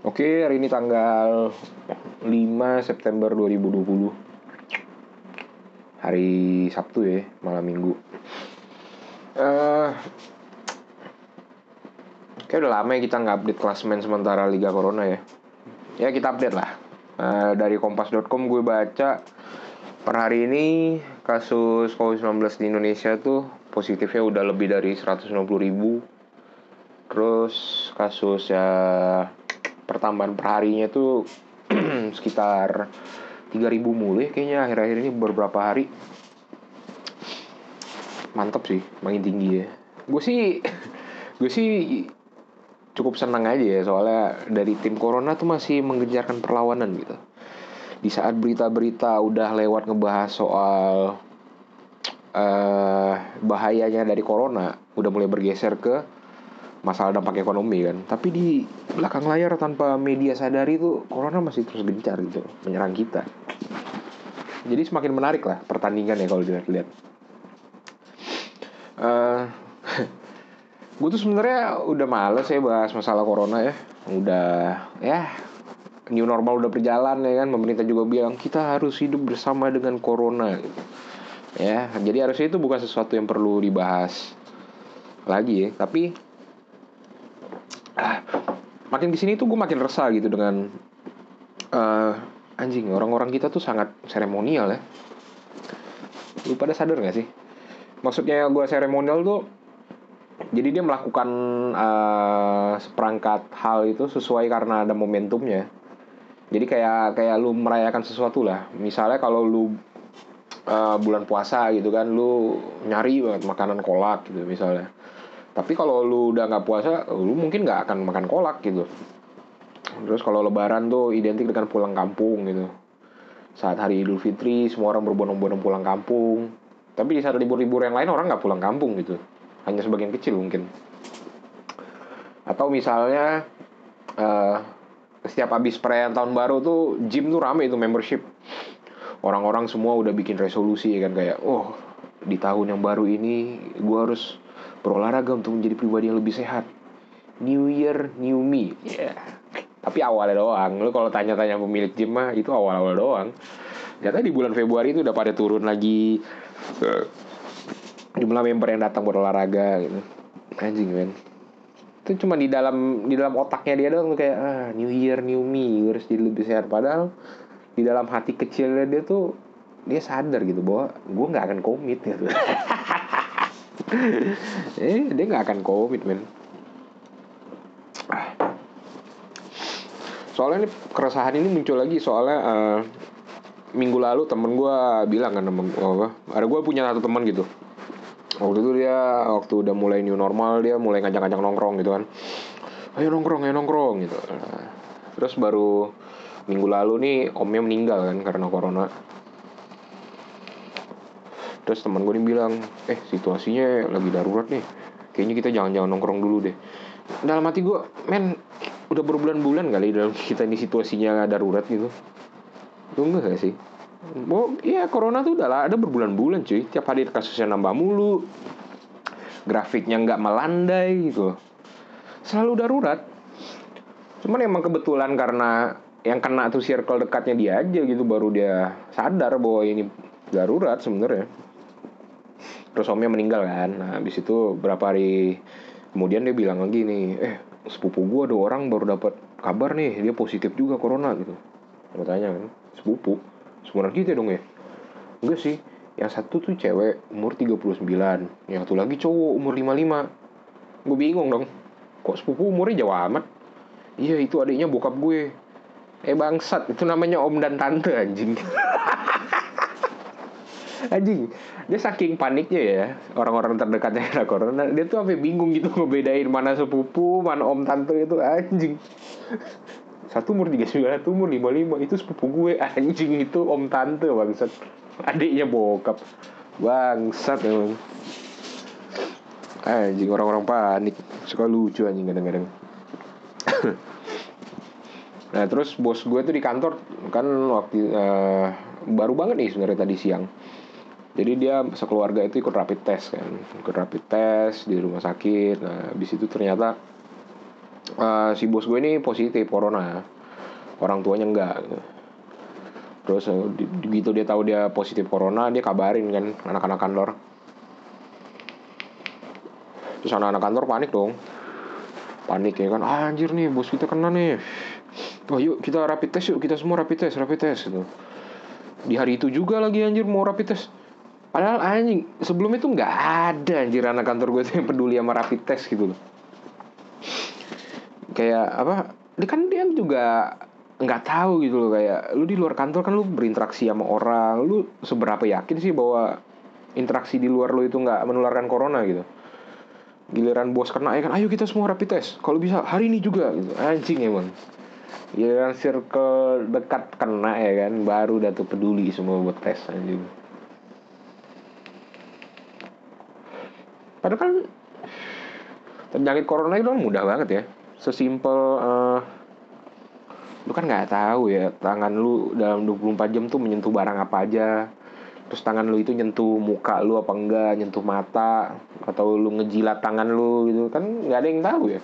Oke, hari ini tanggal 5 September 2020 Hari Sabtu ya, malam minggu. Uh, Kayak udah lama ya kita nggak update klasmen sementara Liga Corona ya. Ya kita update lah. Uh, Dari kompas.com gue baca Per hari ini kasus COVID-19 di Indonesia tuh positifnya udah lebih dari 160 ribu. Terus kasus ya pertambahan perharinya tuh sekitar 3000 mulu ya kayaknya akhir-akhir ini beberapa hari. Mantap sih makin tinggi ya. Gue sih gue sih cukup senang aja ya soalnya dari tim corona tuh masih menggencarkan perlawanan gitu. Di saat berita-berita udah lewat ngebahas soal uh, bahayanya dari corona udah mulai bergeser ke masalah dampak ekonomi kan. Tapi di belakang layar tanpa media sadari itu corona masih terus gencar gitu menyerang kita. Jadi semakin menarik lah pertandingan ya kalau dilihat-lihat. Uh, eh, gue tuh sebenarnya udah males ya bahas masalah corona ya. Udah ya new normal udah berjalan ya kan. Pemerintah juga bilang kita harus hidup bersama dengan corona gitu. Ya jadi harusnya itu bukan sesuatu yang perlu dibahas lagi ya. Tapi makin ke sini tuh gue makin resah gitu dengan uh, anjing orang-orang kita tuh sangat seremonial ya. Lu pada sadar gak sih? Maksudnya gue seremonial tuh jadi dia melakukan uh, seperangkat hal itu sesuai karena ada momentumnya. Jadi kayak kayak lu merayakan sesuatu lah. Misalnya kalau lu uh, bulan puasa gitu kan lu nyari banget makanan kolak gitu misalnya tapi kalau lu udah nggak puasa lu mungkin nggak akan makan kolak gitu. Terus kalau lebaran tuh identik dengan pulang kampung gitu. Saat hari idul fitri semua orang berbondong-bondong pulang kampung. Tapi di saat libur-libur yang lain orang nggak pulang kampung gitu. Hanya sebagian kecil mungkin. Atau misalnya uh, setiap habis perayaan tahun baru tuh gym tuh rame itu membership. Orang-orang semua udah bikin resolusi kan kayak oh di tahun yang baru ini gue harus berolahraga untuk menjadi pribadi yang lebih sehat. New Year New Me. Yeah. tapi awalnya doang. Lu kalau tanya-tanya pemilik gym mah itu awal-awal doang. Ternyata di bulan Februari itu udah pada turun lagi uh, jumlah member yang datang berolahraga gitu. Anjing men. Itu cuma di dalam di dalam otaknya dia doang kayak ah New Year New Me. Harus jadi lebih sehat. Padahal di dalam hati kecilnya dia tuh dia sadar gitu bahwa gue nggak akan komit gitu eh dia nggak akan covid men. Soalnya ini keresahan ini muncul lagi soalnya uh, minggu lalu temen gue bilang kan temen gue ada gue punya satu teman gitu. Waktu itu dia waktu udah mulai new normal dia mulai ngajak-ngajak nongkrong gitu kan. Ayo nongkrong ayo nongkrong gitu. Terus baru minggu lalu nih omnya meninggal kan karena corona terus teman gue nih bilang eh situasinya lagi darurat nih. Kayaknya kita jangan-jangan nongkrong dulu deh. Dalam hati gue men udah berbulan-bulan kali dalam kita ini situasinya darurat gitu. Lu enggak gak sih? Oh iya corona tuh udah lah ada berbulan-bulan cuy. Tiap hari kasusnya nambah mulu. Grafiknya nggak melandai gitu. Selalu darurat. Cuman emang kebetulan karena Yang kena tuh circle dekatnya dia aja gitu Baru dia sadar bahwa ini darurat sebenarnya terus omnya meninggal kan. Nah habis itu berapa hari kemudian dia bilang lagi nih eh sepupu gue ada orang baru dapat kabar nih dia positif juga corona gitu. Gue tanya kan sepupu? Semuanya kita dong ya? Enggak sih yang satu tuh cewek umur 39 yang satu lagi cowok umur 55 gue bingung dong kok sepupu umurnya jauh amat? Iya itu adiknya bokap gue. Eh bangsat itu namanya om dan tante anjing anjing dia saking paniknya ya orang-orang terdekatnya kena corona dia tuh sampai bingung gitu ngebedain mana sepupu mana om tante itu anjing. Satu umur tiga sembilan satu umur lima lima itu sepupu gue anjing itu om tante bangsat. Adiknya bokap. Bangsat emang. Anjing orang-orang panik. Suka lucu anjing kadang-kadang. Nah terus bos gue tuh di kantor kan waktu uh, baru banget nih sebenarnya tadi siang jadi dia sekeluarga itu ikut rapid test kan. Ikut rapid test di rumah sakit. Nah habis itu ternyata uh, si bos gue ini positif corona. Orang tuanya enggak. Terus uh, gitu dia tahu dia positif corona dia kabarin kan anak-anak kantor. Terus anak-anak kantor panik dong. Panik ya kan ah, anjir nih bos kita kena nih. Wah yuk kita rapid test yuk kita semua rapid test rapid test gitu. Di hari itu juga lagi anjir mau rapid test padahal anjing sebelum itu nggak ada anjir anak kantor gue yang peduli sama rapid test gitu loh. Kayak apa dia kan dia juga nggak tahu gitu loh kayak lu di luar kantor kan lu berinteraksi sama orang lu seberapa yakin sih bahwa interaksi di luar lu itu nggak menularkan corona gitu? Giliran bos kena ya kan ayo kita semua rapid test kalau bisa hari ini juga gitu. Anjing emang. Giliran circle dekat kena ya kan baru udah tuh peduli semua buat tes anjing padahal kan penyakit corona itu kan mudah banget ya. Sesimpel uh, lu kan nggak tahu ya tangan lu dalam 24 jam tuh menyentuh barang apa aja. Terus tangan lu itu nyentuh muka lu apa enggak nyentuh mata atau lu ngejilat tangan lu gitu. Kan nggak ada yang tahu ya.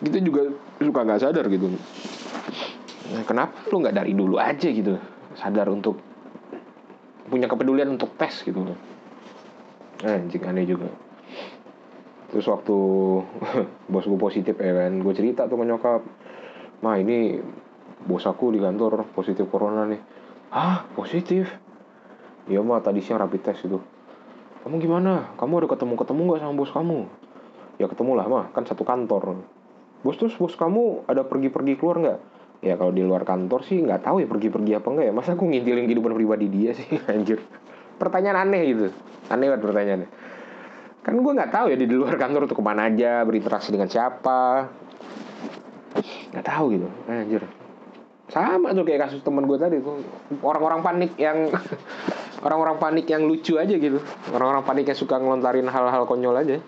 Kita juga suka nggak sadar gitu. Nah, kenapa lu nggak dari dulu aja gitu? Sadar untuk punya kepedulian untuk tes gitu. Anjing aneh juga terus waktu bos gue positif ya kan gue cerita tuh ke nyokap mah ini bos aku di kantor positif corona nih ah positif Iya mah tadi siang rapid test itu. Kamu gimana? Kamu ada ketemu-ketemu nggak sama bos kamu? Ya ketemu lah mah, kan satu kantor. Bos terus bos kamu ada pergi-pergi keluar nggak? Ya kalau di luar kantor sih nggak tahu ya pergi-pergi apa enggak ya. Masa aku ngintilin kehidupan pribadi dia sih anjir. Pertanyaan aneh gitu. Aneh banget pertanyaannya. Kan gue nggak tahu ya di luar kantor tuh ke mana aja, berinteraksi dengan siapa. Nggak tahu gitu, anjir. Sama tuh kayak kasus temen gue tadi tuh. Orang-orang panik yang orang-orang panik yang lucu aja gitu. Orang-orang panik yang suka ngelontarin hal-hal konyol aja.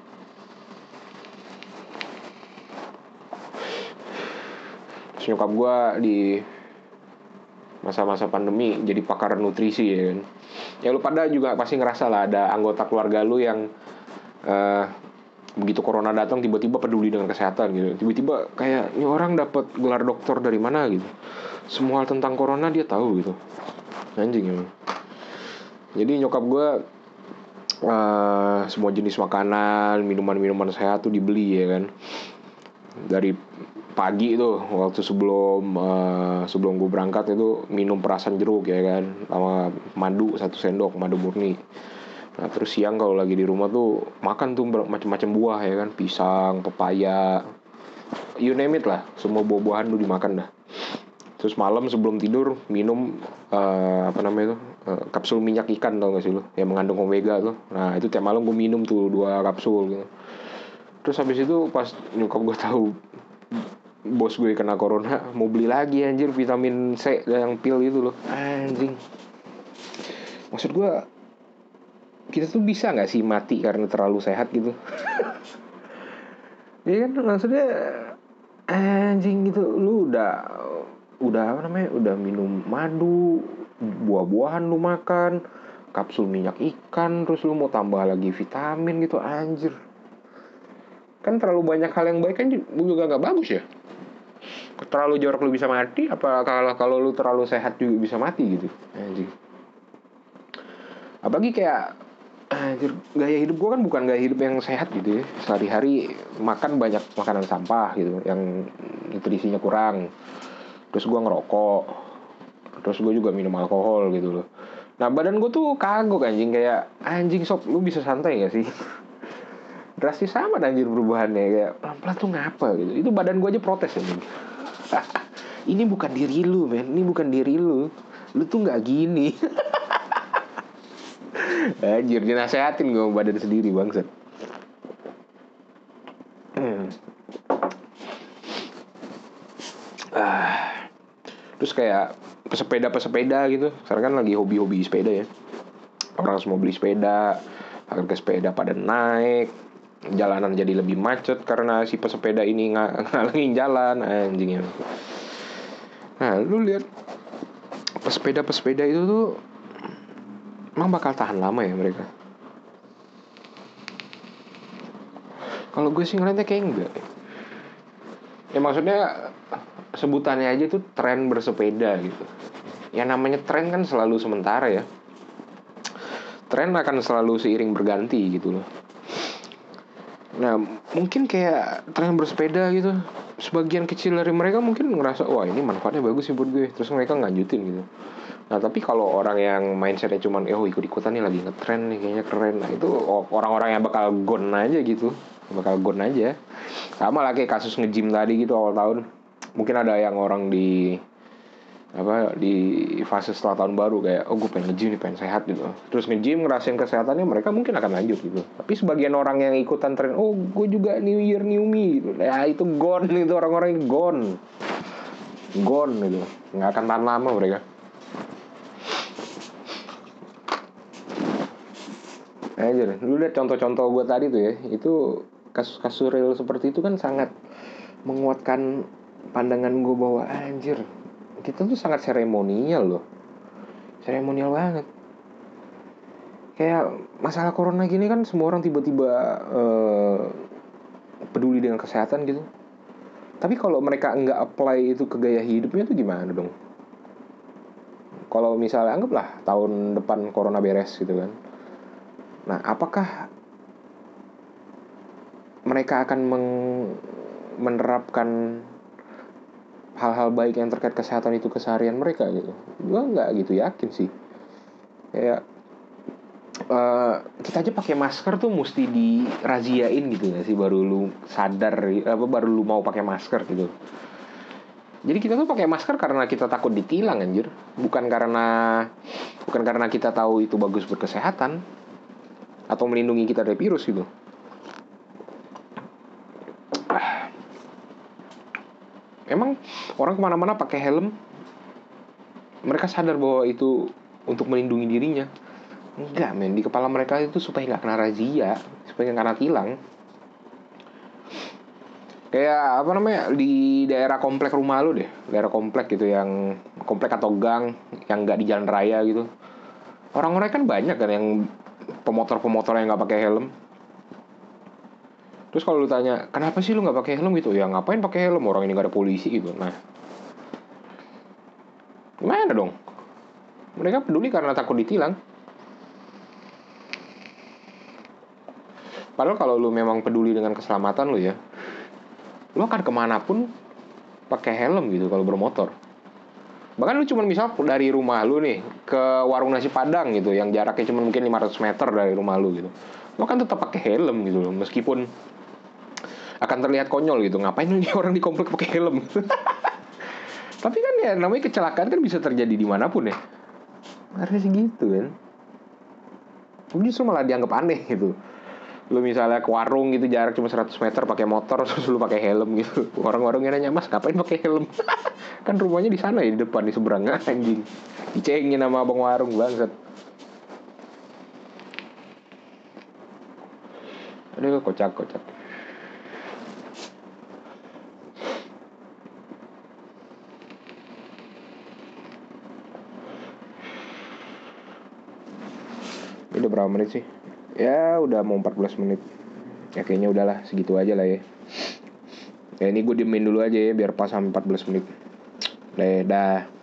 Terus nyokap gue di masa-masa pandemi jadi pakar nutrisi ya kan. Ya lu pada juga pasti ngerasa lah ada anggota keluarga lu yang uh, begitu corona datang tiba-tiba peduli dengan kesehatan gitu. Tiba-tiba kayak ini orang dapat gelar dokter dari mana? gitu. Semua hal tentang corona dia tahu gitu. Anjing emang. Jadi nyokap gue uh, semua jenis makanan minuman-minuman sehat tuh dibeli ya kan. Dari pagi tuh waktu sebelum uh, sebelum gue berangkat itu minum perasan jeruk ya kan sama madu satu sendok madu murni Nah terus siang kalau lagi di rumah tuh makan tuh macam-macam buah ya kan, pisang, pepaya, you name it lah, semua buah-buahan tuh dimakan dah. Terus malam sebelum tidur minum uh, apa namanya itu uh, kapsul minyak ikan tau gak sih lo, yang mengandung omega tuh. Nah itu tiap malam gue minum tuh dua kapsul gitu. Terus habis itu pas nyokap gue tahu bos gue kena corona mau beli lagi anjir vitamin C yang pil itu loh anjing maksud gue kita tuh bisa nggak sih mati karena terlalu sehat gitu? Iya kan? Maksudnya anjing gitu. Lu udah udah apa namanya? Udah minum madu buah-buahan lu makan kapsul minyak ikan terus lu mau tambah lagi vitamin gitu anjir. Kan terlalu banyak hal yang baik kan juga nggak bagus ya? Terlalu jorok lu bisa mati apa kalau kalau lu terlalu sehat juga bisa mati gitu anjing? Apalagi kayak Anjir, gaya hidup gue kan bukan gaya hidup yang sehat gitu ya. Sehari-hari makan banyak makanan sampah gitu Yang nutrisinya kurang. Terus gue ngerokok Terus gue juga minum alkohol gitu loh. Nah badan gue tuh kagok anjing. Kayak anjing sob lu bisa santai gak sih? Drastis sama anjir perubahannya. Kayak pelan-pelan tuh ngapa? gitu. Itu badan gue aja protes anjing. Ini bukan diri lu men. Ini bukan diri lu. Lu tuh gak gini Anjir, dinasehatin gue badan sendiri bangsat. Hmm. Ah. Terus kayak pesepeda-pesepeda gitu. Sekarang kan lagi hobi-hobi sepeda ya. Orang semua beli sepeda, harga sepeda pada naik, jalanan jadi lebih macet karena si pesepeda ini ng ngalangin jalan anjingnya. Nah, lu lihat pesepeda-pesepeda itu tuh emang bakal tahan lama ya mereka? Kalau gue sih ngeliatnya kayak enggak. Ya maksudnya sebutannya aja tuh tren bersepeda gitu. Ya namanya tren kan selalu sementara ya. Tren akan selalu seiring berganti gitu loh. Nah mungkin kayak tren bersepeda gitu sebagian kecil dari mereka mungkin ngerasa wah ini manfaatnya bagus sih buat gue. Terus mereka nganjutin gitu nah tapi kalau orang yang mindsetnya cuman eh oh ikut ikutan nih lagi ngetren nih kayaknya keren. Nah itu orang-orang yang bakal gone aja gitu. Bakal gone aja. Sama lah kayak kasus ngejim tadi gitu awal tahun. Mungkin ada yang orang di apa di fase setelah tahun baru kayak oh gue pengen ngejim nih pengen sehat gitu. Terus ngejim ngerasain kesehatannya mereka mungkin akan lanjut gitu. Tapi sebagian orang yang ikutan tren oh gue juga new year new me gitu. Ya itu gone. Itu orang-orang yang gone. Gone gitu. Nggak akan tahan lama mereka Aja lu lihat contoh-contoh gue tadi tuh ya itu kasus-kasus real seperti itu kan sangat menguatkan pandangan gue bahwa anjir kita tuh sangat seremonial loh. Seremonial banget. Kayak masalah corona gini kan semua orang tiba-tiba uh, peduli dengan kesehatan gitu. Tapi kalau mereka nggak apply itu ke gaya hidupnya tuh gimana dong? Kalau misalnya anggaplah tahun depan corona beres gitu kan nah apakah mereka akan meng menerapkan hal-hal baik yang terkait kesehatan itu keseharian mereka gitu? Gue nggak gitu yakin sih. Kayak uh, kita aja pakai masker tuh mesti diraziain gitu ya sih? Baru lu sadar apa baru lu mau pakai masker gitu. Jadi kita tuh pakai masker karena kita takut ditilang anjir. Bukan karena bukan karena kita tahu itu bagus buat kesehatan atau melindungi kita dari virus gitu. Emang orang ke mana-mana pakai helm? Mereka sadar bahwa itu untuk melindungi dirinya. Enggak men. Di kepala mereka itu supaya nggak kena razia supaya nggak kena tilang. Kayak apa namanya di daerah komplek rumah lu deh. Daerah komplek gitu yang komplek atau gang yang nggak di jalan raya gitu. Orang-orang kan banyak kan yang pemotor-pemotor yang nggak pakai helm Terus kalau lu tanya, kenapa sih lu nggak pakai helm gitu? Ya ngapain pakai helm? Orang ini gak ada polisi gitu. Nah, gimana dong? Mereka peduli karena takut ditilang. Padahal kalau lu memang peduli dengan keselamatan lu ya, lu akan ke mana pun pakai helm gitu kalau bermotor. Bahkan lu cuma misal dari rumah lu nih ke warung nasi padang gitu, yang jaraknya cuma mungkin 500 meter dari rumah lu gitu. Lu kan tetap pakai helm gitu loh, meskipun akan terlihat konyol gitu. Ngapain nih orang di komplek pakai helm? Tapi kan ya namanya kecelakaan kan bisa terjadi di mana pun ya. Harusnya sih gitu kan. Justru malah dianggap aneh gitu. Lu misalnya ke warung gitu jarak cuma 100 meter pakai motor terus lu pakai helm gitu. Orang-orang yang nanya mas ngapain pakai helm kan rumahnya di sana ya di depan di seberang. Anjing. Dicengin sama abang warung banget aduh kocak kocak. Ini udah berapa menit sih? Ya udah mau 14 menit. Ya kayaknya udahlah segitu aja lah ya. Ya ini gue diemin dulu aja ya biar pas sampai 14 menit Dah